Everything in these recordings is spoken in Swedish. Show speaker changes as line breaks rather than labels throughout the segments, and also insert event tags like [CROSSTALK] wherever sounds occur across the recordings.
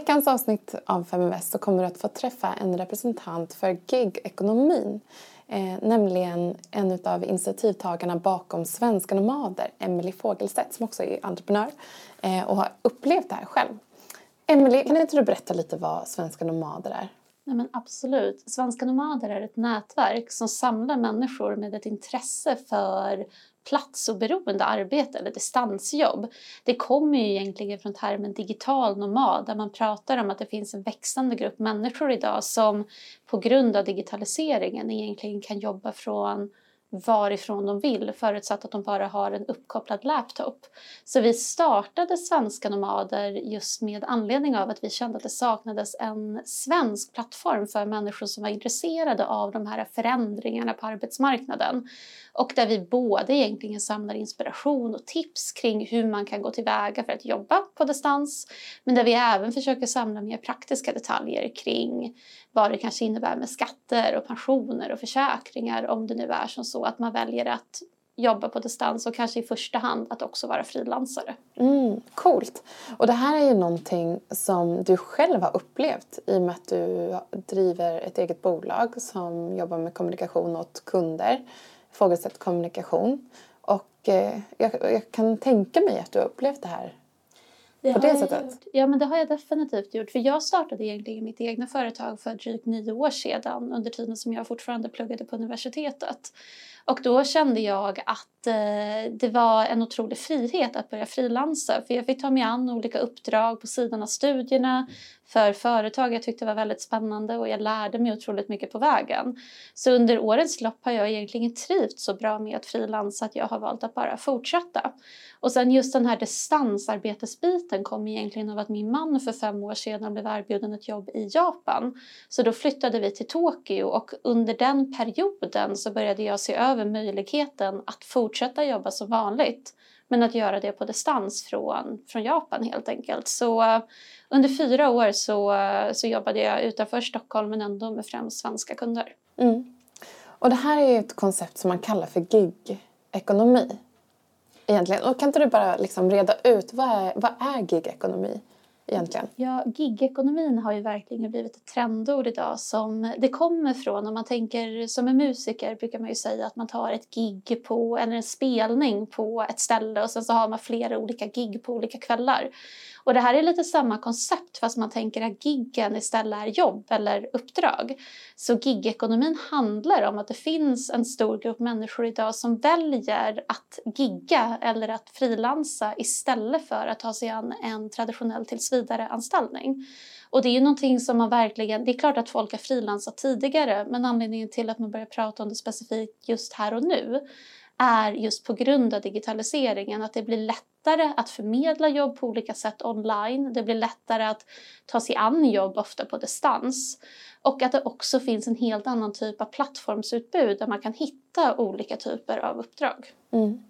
I veckans avsnitt av Feminvest så kommer du att få träffa en representant för gigekonomin. Eh, nämligen en av initiativtagarna bakom Svenska Nomader, Emelie Fogelstedt som också är entreprenör eh, och har upplevt det här själv. Emelie, kan inte du berätta lite vad Svenska Nomader är?
Nej, men absolut. Svenska Nomader är ett nätverk som samlar människor med ett intresse för platsoberoende arbete eller distansjobb. Det kommer ju egentligen från termen digital nomad där man pratar om att det finns en växande grupp människor idag som på grund av digitaliseringen egentligen kan jobba från varifrån de vill förutsatt att de bara har en uppkopplad laptop. Så vi startade Svenska Nomader just med anledning av att vi kände att det saknades en svensk plattform för människor som var intresserade av de här förändringarna på arbetsmarknaden. Och där vi både egentligen samlar inspiration och tips kring hur man kan gå tillväga för att jobba på distans. Men där vi även försöker samla mer praktiska detaljer kring vad det kanske innebär med skatter och pensioner och försäkringar om det nu är som så att man väljer att jobba på distans och kanske i första hand att också vara frilansare.
Mm, coolt! Och det här är ju någonting som du själv har upplevt i och med att du driver ett eget bolag som jobbar med kommunikation åt kunder, Fågelstedt kommunikation. Och eh, jag, jag kan tänka mig att du har upplevt det här
det
på det sättet?
Gjort. Ja, men det har jag definitivt gjort. För jag startade egentligen mitt egna företag för drygt nio år sedan under tiden som jag fortfarande pluggade på universitetet. Och då kände jag att eh, det var en otrolig frihet att börja frilansa. För jag fick ta mig an olika uppdrag på sidan av studierna för företag jag tyckte var väldigt spännande och jag lärde mig otroligt mycket på vägen. Så under årens lopp har jag egentligen trivts så bra med att frilansa att jag har valt att bara fortsätta. Och sen just den här distansarbetesbiten kom egentligen av att min man för fem år sedan blev erbjuden ett jobb i Japan. Så då flyttade vi till Tokyo och under den perioden så började jag se över möjligheten att fortsätta jobba som vanligt men att göra det på distans från, från Japan helt enkelt. Så eh, under fyra år så, eh, så jobbade jag utanför Stockholm men ändå med främst svenska kunder.
Mm. Och det här är ju ett koncept som man kallar för gig-ekonomi egentligen. Och kan inte du bara liksom reda ut vad är, vad är gig-ekonomi? Egentligen.
Ja, gigekonomin har ju verkligen blivit ett trendord idag som det kommer från om man tänker som en musiker brukar man ju säga att man tar ett gig på eller en spelning på ett ställe och sen så har man flera olika gig på olika kvällar. Och det här är lite samma koncept fast man tänker att giggen istället är jobb eller uppdrag. Så gigekonomin handlar om att det finns en stor grupp människor idag som väljer att gigga eller att frilansa istället för att ta sig an en traditionell tillsvidare tillsvidareanställning. Och det är ju någonting som man verkligen, det är klart att folk har frilansat tidigare men anledningen till att man börjar prata om det specifikt just här och nu är just på grund av digitaliseringen att det blir lättare att förmedla jobb på olika sätt online. Det blir lättare att ta sig an jobb ofta på distans. Och att det också finns en helt annan typ av plattformsutbud där man kan hitta olika typer av uppdrag.
Mm.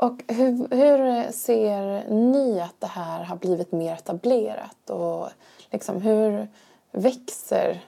Och hur, hur, ser ni att det här har blivit mer etablerat? Och liksom, hur växer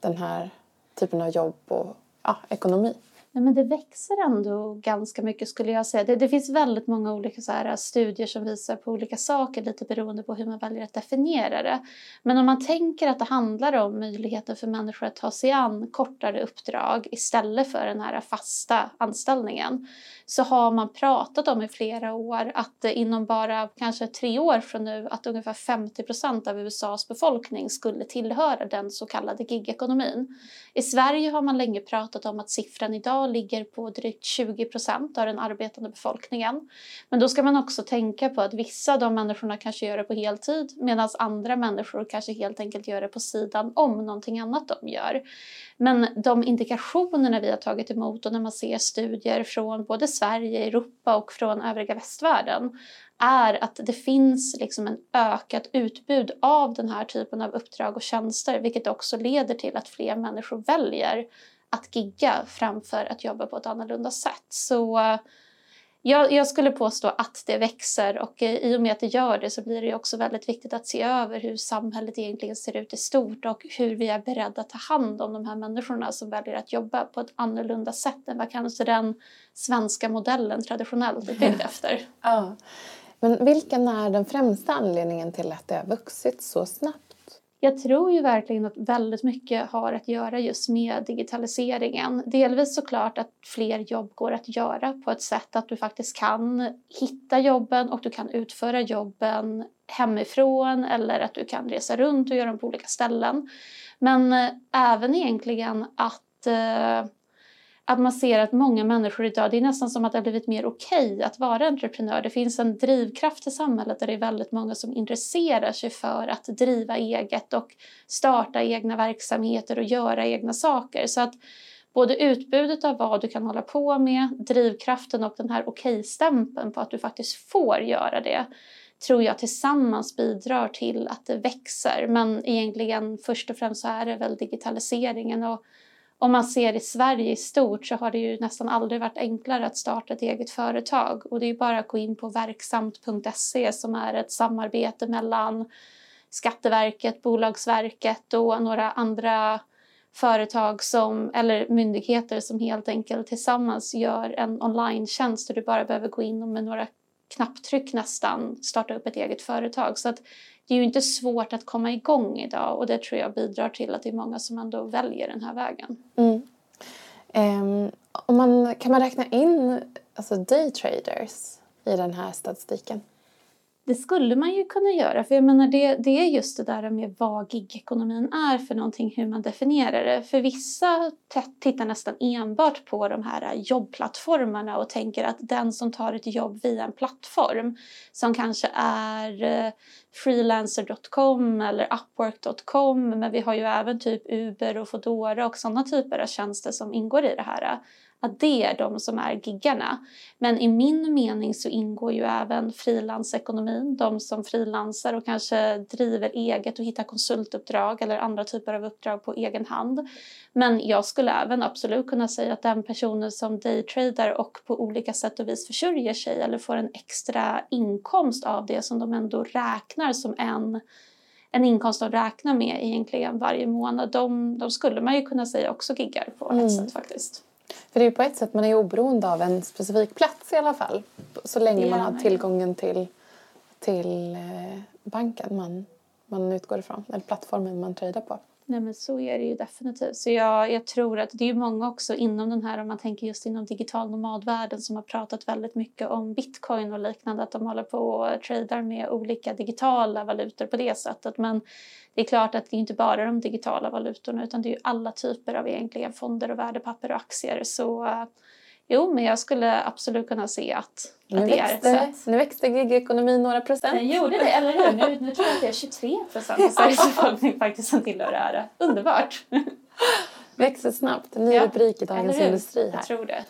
den här typen av jobb och ja, ekonomi?
Nej, men det växer ändå ganska mycket skulle jag säga. Det, det finns väldigt många olika så här, äh, studier som visar på olika saker lite beroende på hur man väljer att definiera det. Men om man tänker att det handlar om möjligheten för människor att ta sig an kortare uppdrag istället för den här fasta anställningen så har man pratat om i flera år att inom bara kanske tre år från nu att ungefär 50 procent av USAs befolkning skulle tillhöra den så kallade gigekonomin. I Sverige har man länge pratat om att siffran idag ligger på drygt 20 procent av den arbetande befolkningen. Men då ska man också tänka på att vissa av de människorna kanske gör det på heltid medan andra människor kanske helt enkelt gör det på sidan om någonting annat de gör. Men de indikationerna vi har tagit emot och när man ser studier från både Sverige, Europa och från övriga västvärlden är att det finns liksom en ökat utbud av den här typen av uppdrag och tjänster vilket också leder till att fler människor väljer att gigga framför att jobba på ett annorlunda sätt. Så eh, jag, jag, skulle påstå att det växer och eh, i och med att det gör det så blir det också väldigt viktigt att se över hur samhället egentligen ser ut i stort och hur vi är beredda att ta hand om de här människorna som väljer att jobba på ett annorlunda sätt än vad kanske den svenska modellen traditionellt är byggd [LAUGHS] efter.
Ja. Men vilken är den främsta anledningen till att det har vuxit så snabbt?
Jag tror ju verkligen att väldigt mycket har att göra just med digitaliseringen. Delvis såklart att fler jobb går att göra på ett sätt att du faktiskt kan hitta jobben och du kan utföra jobben hemifrån eller att du kan resa runt och göra dem på olika ställen. Men eh, även egentligen att eh, att man ser att många människor idag, det är nästan som att det har blivit mer okej okay att vara entreprenör. Det finns en drivkraft i samhället där det är väldigt många som intresserar sig för att driva eget och starta egna verksamheter och göra egna saker. Så att både utbudet av vad du kan hålla på med, drivkraften och den här okej-stämpeln på att du faktiskt får göra det tror jag tillsammans bidrar till att det växer. Men egentligen först och främst så är det väl digitaliseringen och om man ser i Sverige i stort så har det ju nästan aldrig varit enklare att starta ett eget företag. Och det är ju bara att gå in på verksamt.se som är ett samarbete mellan Skatteverket, Bolagsverket och några andra företag som, eller myndigheter som helt enkelt tillsammans gör en online där du bara behöver gå in och med några knapptryck nästan starta upp ett eget företag. Så att det är ju inte svårt att komma igång idag och det tror jag bidrar till att det är många som ändå väljer den här vägen.
Mm. Um, om man, kan man räkna in alltså daytraders i den här statistiken?
Det skulle man ju kunna göra, för jag menar det, det är just det där med vad gigekonomin är för någonting, hur man definierar det. För vissa tittar nästan enbart på de här jobbplattformarna och tänker att den som tar ett jobb via en plattform som kanske är eh, freelancer.com eller upwork.com men vi har ju även typ Uber och Foodora och sådana typer av tjänster som ingår i det här att det är de som är giggarna. Men i min mening så ingår ju även frilansekonomin, de som frilansar och kanske driver eget och hittar konsultuppdrag eller andra typer av uppdrag på egen hand. Men jag skulle även absolut kunna säga att den personen som daytradar och på olika sätt och vis försörjer sig eller får en extra inkomst av det som de ändå räknar som en en inkomst de räknar med egentligen varje månad. De, de skulle man ju kunna säga också giggar på ett mm. sätt faktiskt.
För det är ju på ett sätt man är oberoende av en specifik plats i alla fall. Så länge man har tillgången till, till eh, banken man, man utgår ifrån. Eller plattformen man tradar på.
Nej men så är det ju definitivt. Så jag, jag tror att det är många också inom den här, om man tänker just inom digital nomadvärlden som har pratat väldigt mycket om bitcoin och liknande, att de håller på och tradar med olika digitala valutor på det sättet. Men det är klart att det är inte bara de digitala valutorna utan det är ju alla typer av egentligen fonder och värdepapper och aktier. Så eh, Jo, men jag skulle absolut kunna se att, nu att det växte, är ett sätt.
Nu växte gigekonomin några procent.
Den gjorde det, eller hur? Nu, nu tror jag att det är 23 procent av Sveriges befolkning faktiskt som tillhör det här. Underbart!
Växer snabbt. Ny rubrik i Dagens Industri här.
Jag tror det.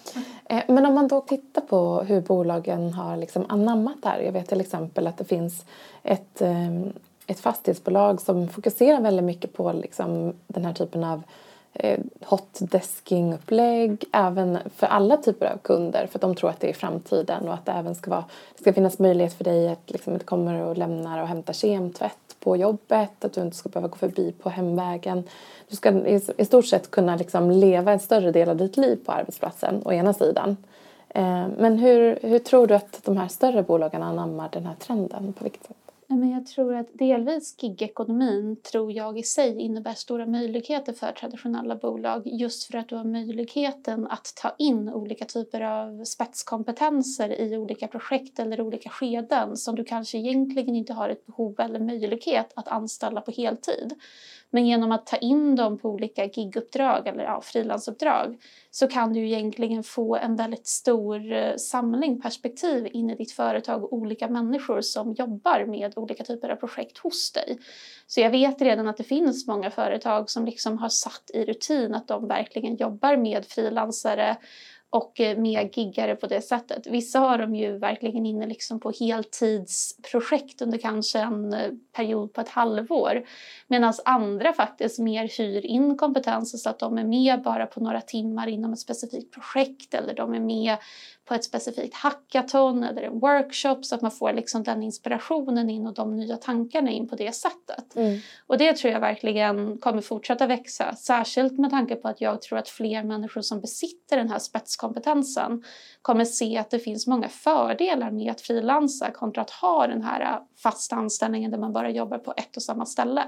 Eh, men om man då tittar på hur bolagen har liksom anammat det här. Jag vet till exempel att det finns ett, eh, ett fastighetsbolag som fokuserar väldigt mycket på liksom den här typen av Eh, hotdesking-upplägg även för alla typer av kunder för att de tror att det är framtiden och att det även ska, vara, det ska finnas möjlighet för dig att liksom, kommer och lämnar och hämtar kemtvätt på jobbet, att du inte ska behöva gå förbi på hemvägen. Du ska i, i stort sett kunna liksom leva en större del av ditt liv på arbetsplatsen, å ena sidan. Eh, men hur, hur tror du att de här större bolagen anammar den här trenden? På vilket sätt?
Nej, men jag tror att delvis gigekonomin tror jag i sig innebär stora möjligheter för traditionella bolag just för att du har möjligheten att ta in olika typer av spetskompetenser i olika projekt eller olika skeden som du kanske egentligen inte har ett behov eller möjlighet att anställa på heltid. Men genom att ta in dem på olika giguppdrag eller ja, frilansuppdrag så kan du egentligen få en väldigt stor eh, samling perspektiv in i ditt företag och olika människor som jobbar med olika typer av projekt hos dig. Så jag vet redan att det finns många företag som liksom har satt i rutin att de verkligen jobbar med frilansare och eh, mer giggare på det sättet. Vissa har de ju verkligen inne liksom på heltidsprojekt under kanske en eh, period på ett halvår. Medan andra faktiskt mer hyr in kompetens så att de är med bara på några timmar inom ett specifikt projekt eller de är med på ett specifikt hackathon eller en workshop så att man får liksom den inspirationen in och de nya tankarna in på det sättet. Mm. Och det tror jag verkligen kommer fortsätta växa, särskilt med tanke på att jag tror att fler människor som besitter den här spetskompetensen kommer se att det finns många fördelar med att frilansa kontra att ha den här fasta anställningen där man bara jobbar på ett och samma ställe.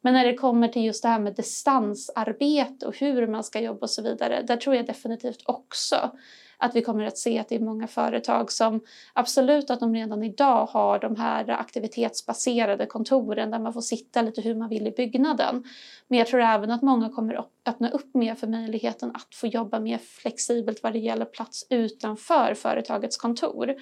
Men när det kommer till just det här med distansarbete och hur man ska jobba och så vidare, där tror jag definitivt också att vi kommer att se att det är många företag som absolut att de redan idag har de här aktivitetsbaserade kontoren där man får sitta lite hur man vill i byggnaden. Men jag tror även att många kommer öppna upp mer för möjligheten att få jobba mer flexibelt vad det gäller plats utanför företagets kontor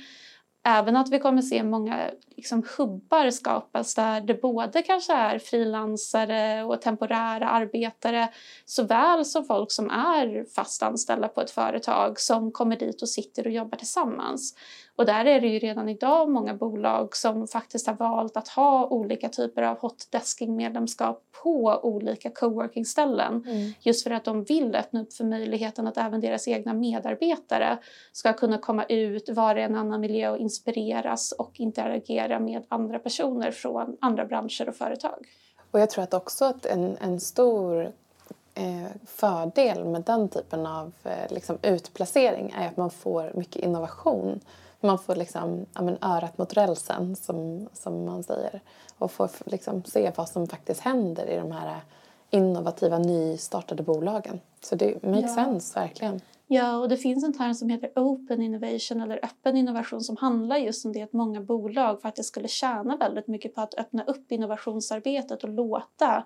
även att vi kommer se många liksom, hubbar skapas där det både kanske är frilansare och temporära arbetare såväl som folk som är fast anställda på ett företag som kommer dit och sitter och jobbar tillsammans. Och där är det ju redan idag många bolag som faktiskt har valt att ha olika typer av hotdesking-medlemskap på olika coworking-ställen. Mm. Just för att de vill öppna upp för möjligheten att även deras egna medarbetare ska kunna komma ut, vara i en annan miljö och inspireras och interagera med andra personer från andra branscher och företag.
Och jag tror att också att en, en stor eh, fördel med den typen av eh, liksom utplacering är att man får mycket innovation man får liksom, ja, men örat mot rälsen, som, som man säger och får liksom se vad som faktiskt händer i de här innovativa, nystartade bolagen. Så det makes ja. sense, verkligen.
Ja, och det finns en term som heter open innovation eller öppen innovation som handlar just om det att många bolag faktiskt skulle tjäna väldigt mycket på att öppna upp innovationsarbetet och låta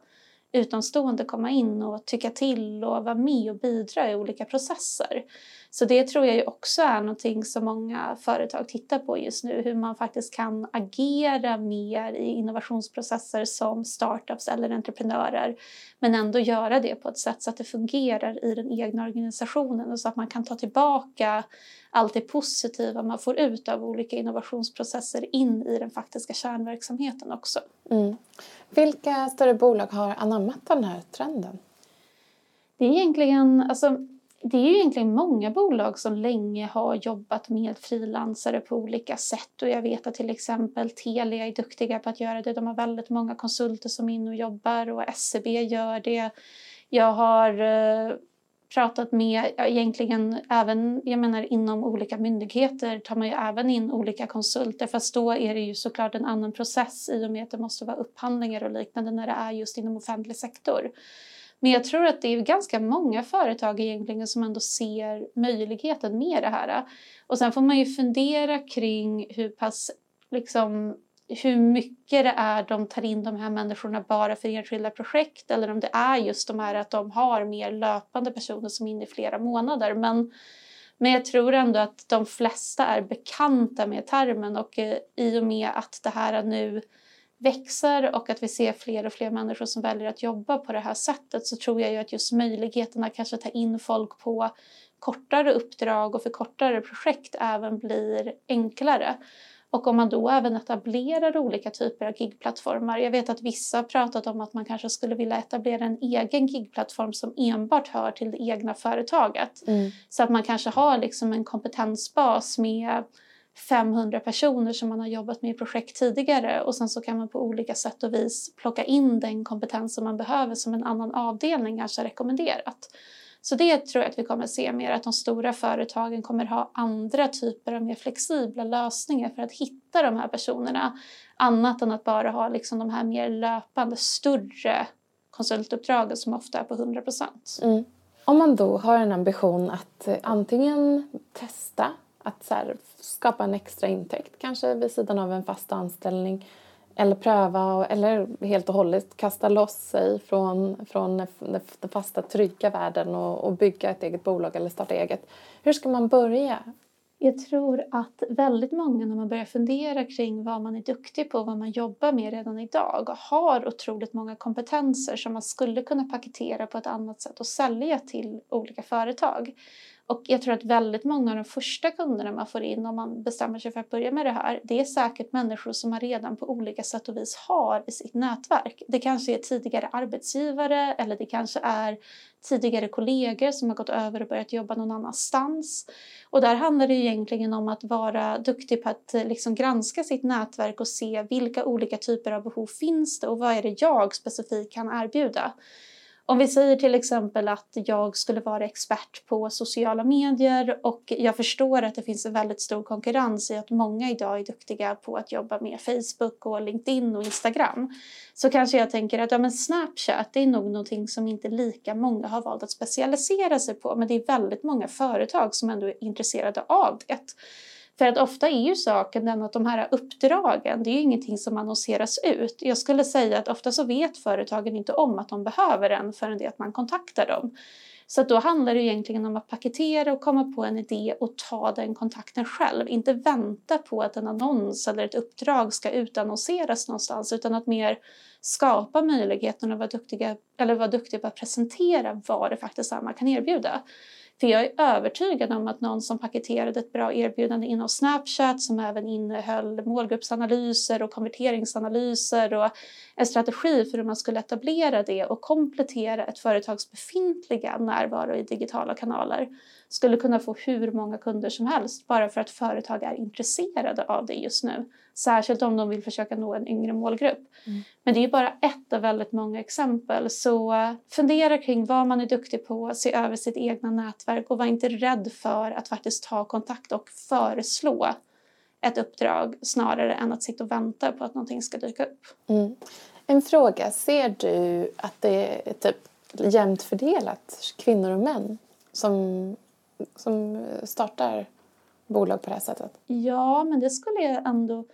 utomstående komma in och tycka till och vara med och bidra i olika processer. Så det tror jag ju också är någonting som många företag tittar på just nu, hur man faktiskt kan agera mer i innovationsprocesser som startups eller entreprenörer, men ändå göra det på ett sätt så att det fungerar i den egna organisationen och så att man kan ta tillbaka allt det positiva man får ut av olika innovationsprocesser in i den faktiska kärnverksamheten också. Mm.
Vilka större bolag har anammat den här trenden?
Det är egentligen, alltså det är ju egentligen många bolag som länge har jobbat med frilansare på olika sätt och jag vet att till exempel Telia är duktiga på att göra det. De har väldigt många konsulter som är inne och jobbar och SEB gör det. Jag har eh, pratat med, egentligen även, jag menar inom olika myndigheter tar man ju även in olika konsulter fast då är det ju såklart en annan process i och med att det måste vara upphandlingar och liknande när det är just inom offentlig sektor. Men jag tror att det är ganska många företag egentligen som ändå ser möjligheten med det här. Och sen får man ju fundera kring hur pass liksom hur mycket det är de tar in de här människorna bara för enskilda projekt eller om det är just de här att de har mer löpande personer som är inne i flera månader. Men, men jag tror ändå att de flesta är bekanta med termen och eh, i och med att det här nu växer och att vi ser fler och fler människor som väljer att jobba på det här sättet så tror jag ju att just möjligheten att kanske ta in folk på kortare uppdrag och för kortare projekt även blir enklare. Och om man då även etablerar olika typer av gigplattformar. Jag vet att vissa har pratat om att man kanske skulle vilja etablera en egen gigplattform som enbart hör till det egna företaget. Mm. Så att man kanske har liksom en kompetensbas med 500 personer som man har jobbat med i projekt tidigare och sen så kan man på olika sätt och vis plocka in den kompetens som man behöver som en annan avdelning kanske rekommenderat. Så det tror jag att vi kommer se mer, att de stora företagen kommer ha andra typer av mer flexibla lösningar för att hitta de här personerna. Annat än att bara ha liksom de här mer löpande, större konsultuppdragen som ofta är på 100 procent. Mm.
Om man då har en ambition att eh, antingen testa att så här, skapa en extra intäkt kanske vid sidan av en fast anställning eller pröva eller helt och hållet kasta loss sig från, från den fasta trygga världen och, och bygga ett eget bolag eller starta eget. Hur ska man börja?
Jag tror att väldigt många när man börjar fundera kring vad man är duktig på, vad man jobbar med redan idag har otroligt många kompetenser som man skulle kunna paketera på ett annat sätt och sälja till olika företag. Och jag tror att väldigt många av de första kunderna man får in om man bestämmer sig för att börja med det här, det är säkert människor som man redan på olika sätt och vis har i sitt nätverk. Det kanske är tidigare arbetsgivare eller det kanske är tidigare kollegor som har gått över och börjat jobba någon annanstans. Och där handlar det egentligen om att vara duktig på att eh, liksom granska sitt nätverk och se vilka olika typer av behov finns det och vad är det jag specifikt kan erbjuda. Om vi säger till exempel att jag skulle vara expert på sociala medier och jag förstår att det finns en väldigt stor konkurrens i att många idag är duktiga på att jobba med Facebook och LinkedIn och Instagram. Så kanske jag tänker att ja, men Snapchat är nog någonting som inte lika många har valt att specialisera sig på men det är väldigt många företag som ändå är intresserade av det. För att ofta är ju saken den att de här uppdragen, det är ju ingenting som annonseras ut. Jag skulle säga att ofta så vet företagen inte om att de behöver en förrän det att man kontaktar dem. Så då handlar det egentligen om att paketera och komma på en idé och ta den kontakten själv. Inte vänta på att en annons eller ett uppdrag ska utannonseras någonstans utan att mer skapa möjligheten att vara duktiga, eller vara duktig på att presentera vad det faktiskt är man kan erbjuda. För jag är övertygad om att någon som paketerade ett bra erbjudande inom Snapchat som även innehöll målgruppsanalyser och konverteringsanalyser och en strategi för hur man skulle etablera det och komplettera ett företags befintliga närvaro i digitala kanaler skulle kunna få hur många kunder som helst bara för att företag är intresserade av det just nu. Särskilt om de vill försöka nå en yngre målgrupp. Mm. Men det är bara ett av väldigt många exempel. Så uh, fundera kring vad man är duktig på, se över sitt egna nätverk och var inte rädd för att faktiskt ta kontakt och föreslå ett uppdrag snarare än att sitta och vänta på att någonting ska dyka upp.
Mm. En fråga, ser du att det är typ jämnt fördelat, kvinnor och män, som, som startar bolag på det här sättet?
Ja, men det skulle jag ändå...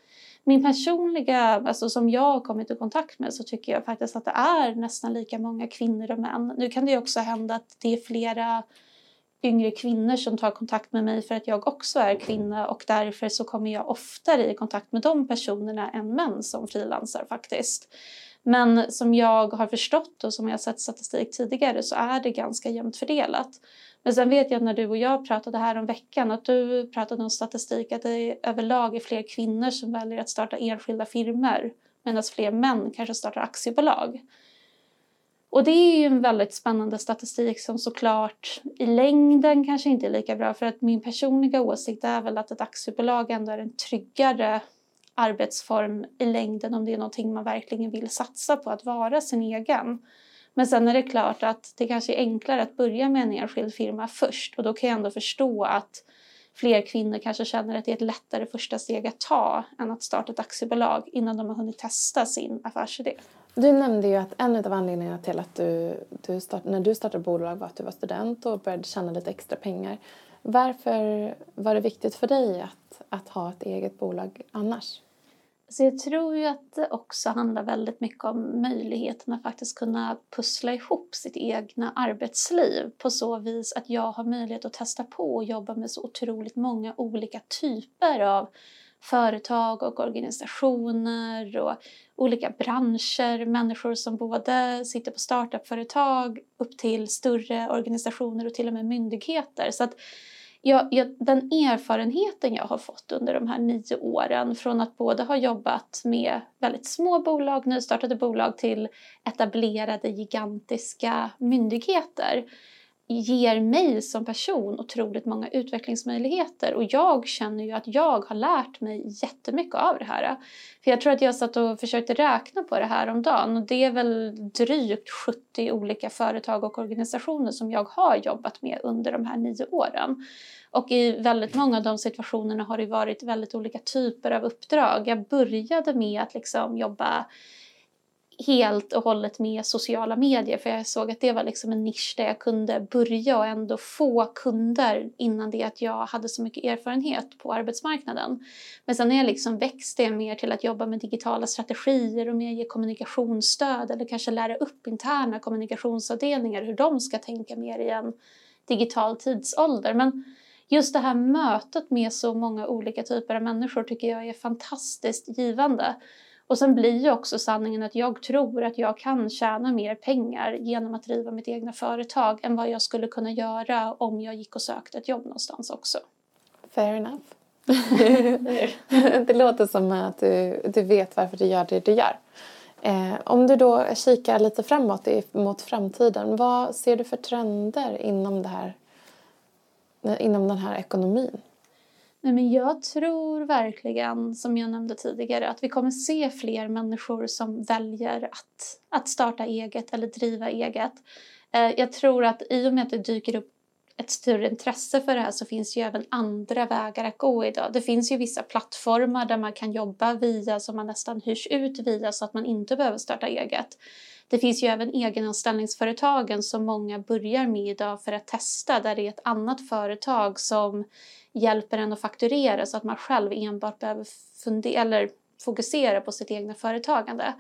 Min personliga, alltså som jag har kommit i kontakt med så tycker jag faktiskt att det är nästan lika många kvinnor och män. Nu kan det ju också hända att det är flera yngre kvinnor som tar kontakt med mig för att jag också är kvinna och därför så kommer jag oftare i kontakt med de personerna än män som frilansar faktiskt. Men som jag har förstått och som jag sett statistik tidigare så är det ganska jämnt fördelat. Men sen vet jag när du och jag pratade här om veckan att du pratade om statistik att det överlag är fler kvinnor som väljer att starta enskilda firmor medan fler män kanske startar aktiebolag. Och det är ju en väldigt spännande statistik som såklart i längden kanske inte är lika bra för att min personliga åsikt är väl att ett aktiebolag ändå är en tryggare arbetsform i längden om det är någonting man verkligen vill satsa på att vara sin egen. Men sen är det klart att det kanske är enklare att börja med en enskild firma först och då kan jag ändå förstå att fler kvinnor kanske känner att det är ett lättare första steg att ta än att starta ett aktiebolag innan de har hunnit testa sin affärsidé.
Du nämnde ju att en av anledningarna till att du, du start, när du startade bolag var att du var student och började tjäna lite extra pengar. Varför var det viktigt för dig att, att ha ett eget bolag annars?
Så jag tror ju att det också handlar väldigt mycket om möjligheten att faktiskt kunna pussla ihop sitt egna arbetsliv på så vis att jag har möjlighet att testa på och jobba med så otroligt många olika typer av företag och organisationer och olika branscher, människor som både sitter på startupföretag upp till större organisationer och till och med myndigheter. Så att jag, jag, den erfarenheten jag har fått under de här nio åren från att både ha jobbat med väldigt små bolag, nystartade bolag till etablerade gigantiska myndigheter ger mig som person otroligt många utvecklingsmöjligheter och jag känner ju att jag har lärt mig jättemycket av det här. För jag tror att jag satt och försökte räkna på det här om dagen och det är väl drygt 70 olika företag och organisationer som jag har jobbat med under de här nio åren. Och i väldigt många av de situationerna har det varit väldigt olika typer av uppdrag. Jag började med att liksom jobba helt och hållet med sociala medier för jag såg att det var liksom en nisch där jag kunde börja och ändå få kunder innan det att jag hade så mycket erfarenhet på arbetsmarknaden. Men sen när jag liksom växte jag mer till att jobba med digitala strategier och mer ge kommunikationsstöd eller kanske lära upp interna kommunikationsavdelningar hur de ska tänka mer i en digital tidsålder. Men just det här mötet med så många olika typer av människor tycker jag är fantastiskt givande. Och sen blir ju också sanningen att jag tror att jag kan tjäna mer pengar genom att driva mitt egna företag än vad jag skulle kunna göra om jag gick och sökte ett jobb någonstans också.
Fair enough. [LAUGHS] [LAUGHS] det låter som att du, du vet varför du gör det du gör. Eh, om du då kikar lite framåt mot framtiden, vad ser du för trender inom, det här, inom den här ekonomin?
Nej, men jag tror verkligen, som jag nämnde tidigare, att vi kommer se fler människor som väljer att, att starta eget eller driva eget. Eh, jag tror att i och med att det dyker upp ett större intresse för det här så finns ju även andra vägar att gå idag. Det finns ju vissa plattformar där man kan jobba via som man nästan hyrs ut via så att man inte behöver starta eget. Det finns ju även egenanställningsföretagen som många börjar med idag för att testa där det är ett annat företag som hjälper en att fakturera så att man själv enbart behöver fundera eller fokusera på sitt egna företagande.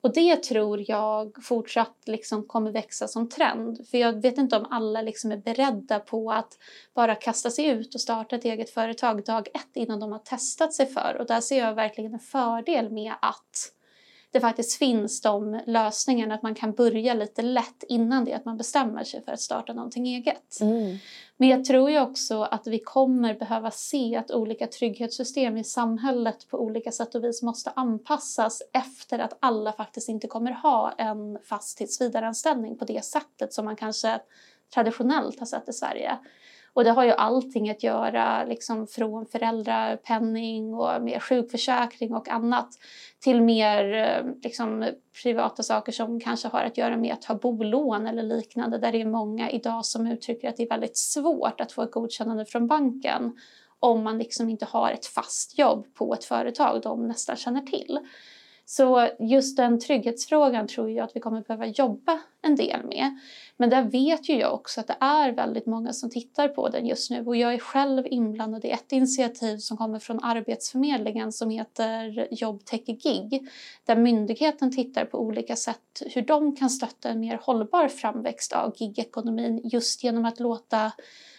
Och det tror jag fortsatt liksom kommer växa som trend. För jag vet inte om alla liksom är beredda på att bara kasta sig ut och starta ett eget företag dag ett innan de har testat sig för. Och där ser jag verkligen en fördel med att det faktiskt finns de lösningarna att man kan börja lite lätt innan det att man bestämmer sig för att starta någonting eget. Mm. Men jag tror ju också att vi kommer behöva se att olika trygghetssystem i samhället på olika sätt och vis måste anpassas efter att alla faktiskt inte kommer ha en fast tillsvidareanställning på det sättet som man kanske traditionellt har sett i Sverige. Och det har ju allting att göra liksom från föräldrapenning och mer sjukförsäkring och annat till mer eh, liksom, privata saker som kanske har att göra med att ha bolån eller liknande där det är många idag som uttrycker att det är väldigt svårt att få ett godkännande från banken om man liksom inte har ett fast jobb på ett företag de nästan känner till. Så just den trygghetsfrågan tror jag att vi kommer behöva jobba en del med. Men där vet ju jag också att det är väldigt många som tittar på den just nu och jag är själv inblandad i ett initiativ som kommer från Arbetsförmedlingen som heter Jobbtech Gig där myndigheten tittar på olika sätt hur de kan stötta en mer hållbar framväxt av gigekonomin just genom att låta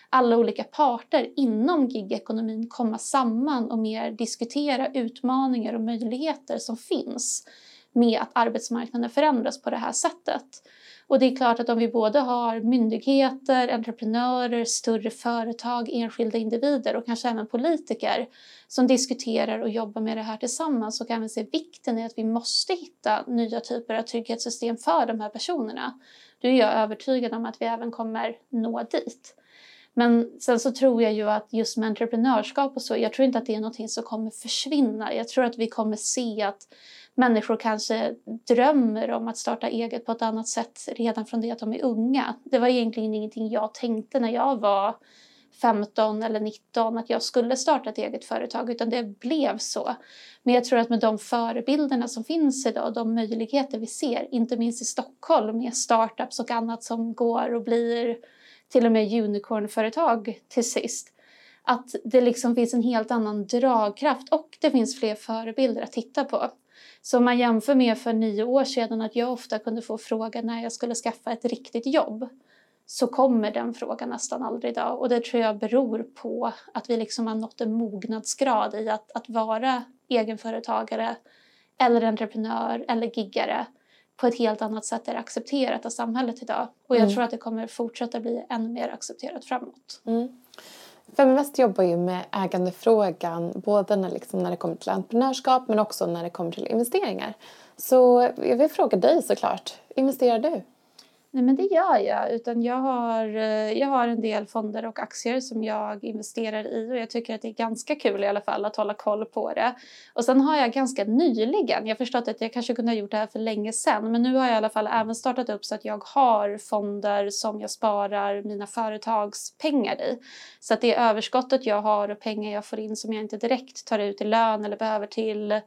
alla olika parter inom gigekonomin komma samman och mer diskutera utmaningar och möjligheter som finns med att arbetsmarknaden förändras på det här sättet. Och det är klart att om vi både har myndigheter, entreprenörer, större företag, enskilda individer och kanske även politiker som diskuterar och jobbar med det här tillsammans så kan vi se vikten i att vi måste hitta nya typer av trygghetssystem för de här personerna. Då är jag övertygad om att vi även kommer nå dit. Men sen så tror jag ju att just med entreprenörskap och så, jag tror inte att det är någonting som kommer försvinna. Jag tror att vi kommer se att människor kanske drömmer om att starta eget på ett annat sätt redan från det att de är unga. Det var egentligen ingenting jag tänkte när jag var 15 eller 19 att jag skulle starta ett eget företag utan det blev så. Men jag tror att med de förebilderna som finns idag och de möjligheter vi ser, inte minst i Stockholm med startups och annat som går och blir till och med unicornföretag till sist. Att det liksom finns en helt annan dragkraft och det finns fler förebilder att titta på. Så om man jämför med för nio år sedan att jag ofta kunde få frågan när jag skulle skaffa ett riktigt jobb så kommer den frågan nästan aldrig idag och det tror jag beror på att vi liksom har nått en mognadsgrad i att, att vara egenföretagare eller entreprenör eller giggare på ett helt annat sätt är accepterat av samhället idag. Och jag mm. tror att det kommer fortsätta bli ännu mer accepterat framåt.
Mm. Feminvest jobbar ju med ägandefrågan både när, liksom, när det kommer till entreprenörskap men också när det kommer till investeringar. Så jag vill fråga dig såklart, investerar du?
Nej, men det gör jag. Utan jag, har, eh, jag har en del fonder och aktier som jag investerar i och jag tycker att det är ganska kul i alla fall att hålla koll på det. Och sen har jag ganska nyligen, jag förstått att jag kanske kunde ha gjort det här för länge sedan, men nu har jag i alla fall även startat upp så att jag har fonder som jag sparar mina företagspengar i. Så att det överskottet jag har och pengar jag får in som jag inte direkt tar ut i lön eller behöver till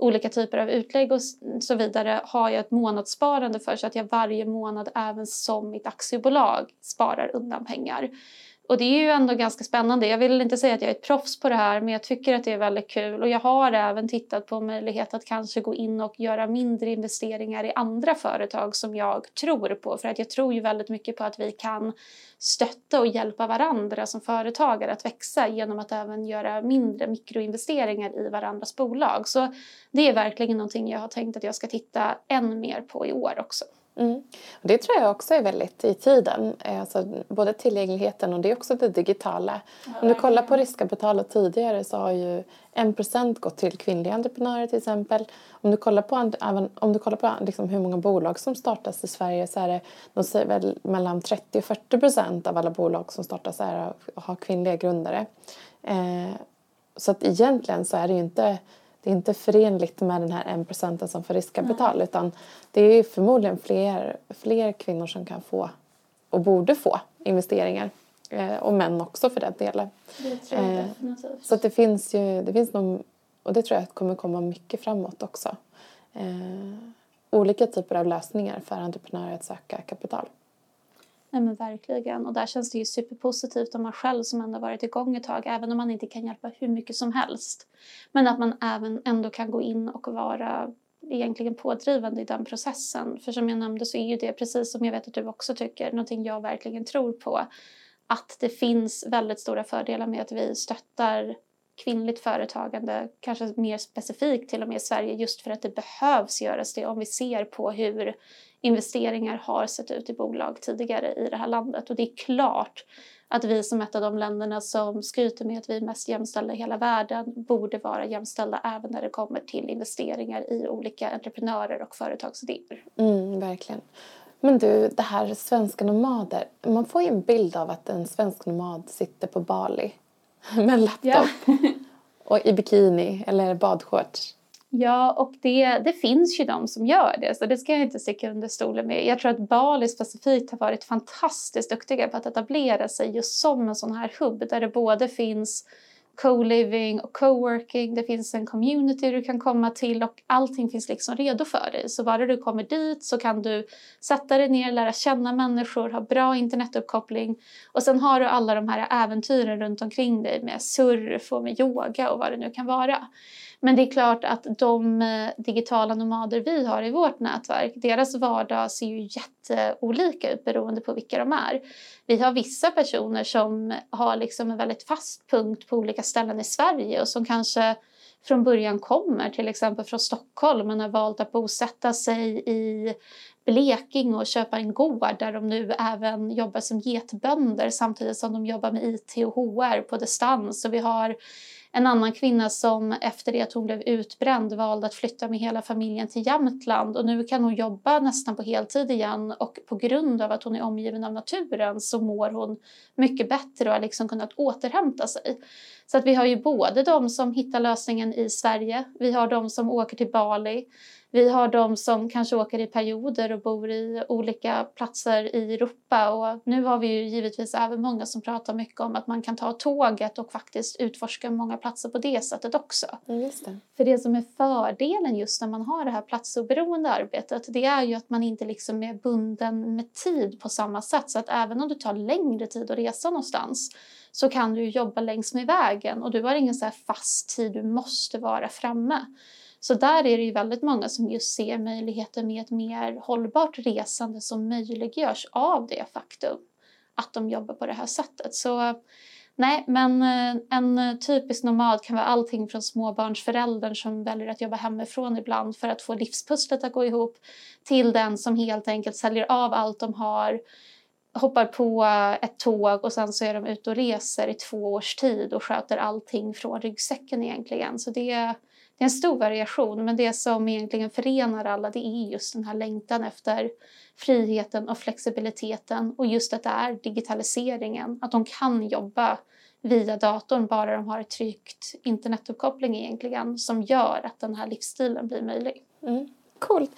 olika typer av utlägg och så vidare har jag ett månadssparande för så att jag varje månad även som mitt aktiebolag sparar undan pengar och det är ju ändå ganska spännande. Jag vill inte säga att jag är ett proffs på det här men jag tycker att det är väldigt kul och jag har även tittat på möjlighet att kanske gå in och göra mindre investeringar i andra företag som jag tror på för att jag tror ju väldigt mycket på att vi kan stötta och hjälpa varandra som företagare att växa genom att även göra mindre mikroinvesteringar i varandras bolag. Så det är verkligen någonting jag har tänkt att jag ska titta än mer på i år också.
Mm. Det tror jag också är väldigt i tiden. Alltså, både tillgängligheten och det är också det digitala. Om du kollar på riskkapital tidigare så har ju 1% gått till kvinnliga entreprenörer till exempel. Om du kollar på, även, om du kollar på liksom hur många bolag som startas i Sverige så är det de säger väl mellan 30 och 40 procent av alla bolag som startas är, har kvinnliga grundare. Eh, så att egentligen så är det ju inte det är inte förenligt med den här en procenten som får riskkapital Nej. utan det är förmodligen fler, fler kvinnor som kan få och borde få investeringar. Eh, och män också för den delen.
Det tror jag eh, definitivt.
Så det finns ju, det finns någon, och det tror jag kommer komma mycket framåt också. Eh, olika typer av lösningar för entreprenörer att söka kapital.
Nej men verkligen. Och där känns det ju superpositivt om man själv som ändå varit igång ett tag, även om man inte kan hjälpa hur mycket som helst. Men att man även ändå kan gå in och vara egentligen pådrivande i den processen. För som jag nämnde så är ju det, precis som jag vet att du också tycker, någonting jag verkligen tror på. Att det finns väldigt stora fördelar med att vi stöttar kvinnligt företagande, kanske mer specifikt till och med i Sverige, just för att det behövs göras det om vi ser på hur investeringar har sett ut i bolag tidigare i det här landet. Och det är klart att vi som ett av de länderna som skryter med att vi är mest jämställda i hela världen borde vara jämställda även när det kommer till investeringar i olika entreprenörer och företagsidéer.
Mm, verkligen. Men du, det här svenska nomader. Man får ju en bild av att en svensk nomad sitter på Bali [LAUGHS] med en laptop yeah. och i bikini eller badshorts.
Ja, och det, det finns ju de som gör det, så det ska jag inte sticka under stolen med. Jag tror att Bali specifikt har varit fantastiskt duktiga på att etablera sig just som en sån här hubb där det både finns co-living och co-working, det finns en community du kan komma till och allting finns liksom redo för dig. Så bara du kommer dit så kan du sätta dig ner, lära känna människor, ha bra internetuppkoppling och sen har du alla de här äventyren runt omkring dig med surf och med yoga och vad det nu kan vara. Men det är klart att de eh, digitala nomader vi har i vårt nätverk, deras vardag ser ju jätteolika ut beroende på vilka de är. Vi har vissa personer som har liksom en väldigt fast punkt på olika ställen i Sverige och som kanske från början kommer till exempel från Stockholm men har valt att bosätta sig i Blekinge och köpa en gård där de nu även jobbar som getbönder samtidigt som de jobbar med IT och HR på distans. Och vi har en annan kvinna som efter det att hon blev utbränd valde att flytta med hela familjen till Jämtland. Och nu kan hon jobba nästan på heltid igen. Och på grund av att hon är omgiven av naturen så mår hon mycket bättre och har liksom kunnat återhämta sig. Så att vi har ju både de som hittar lösningen i Sverige, vi har de som åker till Bali, vi har de som kanske åker i perioder och bor i olika platser i Europa och nu har vi ju givetvis även många som pratar mycket om att man kan ta tåget och faktiskt utforska många platser på det sättet också.
Just det.
För det som är fördelen just när man har det här platsoberoende arbetet det är ju att man inte liksom är bunden med tid på samma sätt så att även om du tar längre tid att resa någonstans så kan du jobba längs med vägen och du har ingen så fast tid du måste vara framme. Så där är det ju väldigt många som just ser möjligheten med ett mer hållbart resande som möjliggörs av det faktum att de jobbar på det här sättet. Så nej, men eh, en typisk nomad kan vara allting från småbarnsföräldern som väljer att jobba hemifrån ibland för att få livspusslet att gå ihop till den som helt enkelt säljer av allt de har hoppar på ett tåg och sen så är de ute och reser i två års tid och sköter allting från ryggsäcken egentligen. Så det det är en stor variation, men det som egentligen förenar alla det är just den här längtan efter friheten och flexibiliteten och just att det är digitaliseringen, att de kan jobba via datorn bara de har ett tryggt internetuppkoppling egentligen som gör att den här livsstilen blir möjlig.
Mm. Coolt.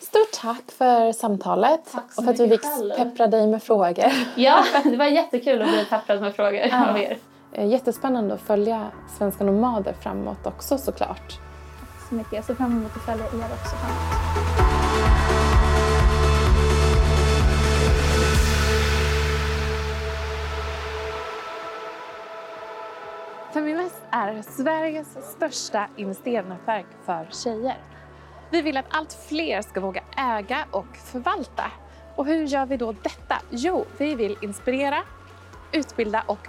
Stort tack för samtalet och för att vi fick peppra dig med frågor.
Ja, [LAUGHS] det var jättekul att bli pepprad med frågor ja. av er.
Eh, jättespännande att följa Svenska Nomader framåt också såklart.
Tack så mycket. Jag ser fram emot att följa er också framåt.
Feminvest är Sveriges största investeringsnätverk för tjejer. Vi vill att allt fler ska våga äga och förvalta. Och hur gör vi då detta? Jo, vi vill inspirera, utbilda och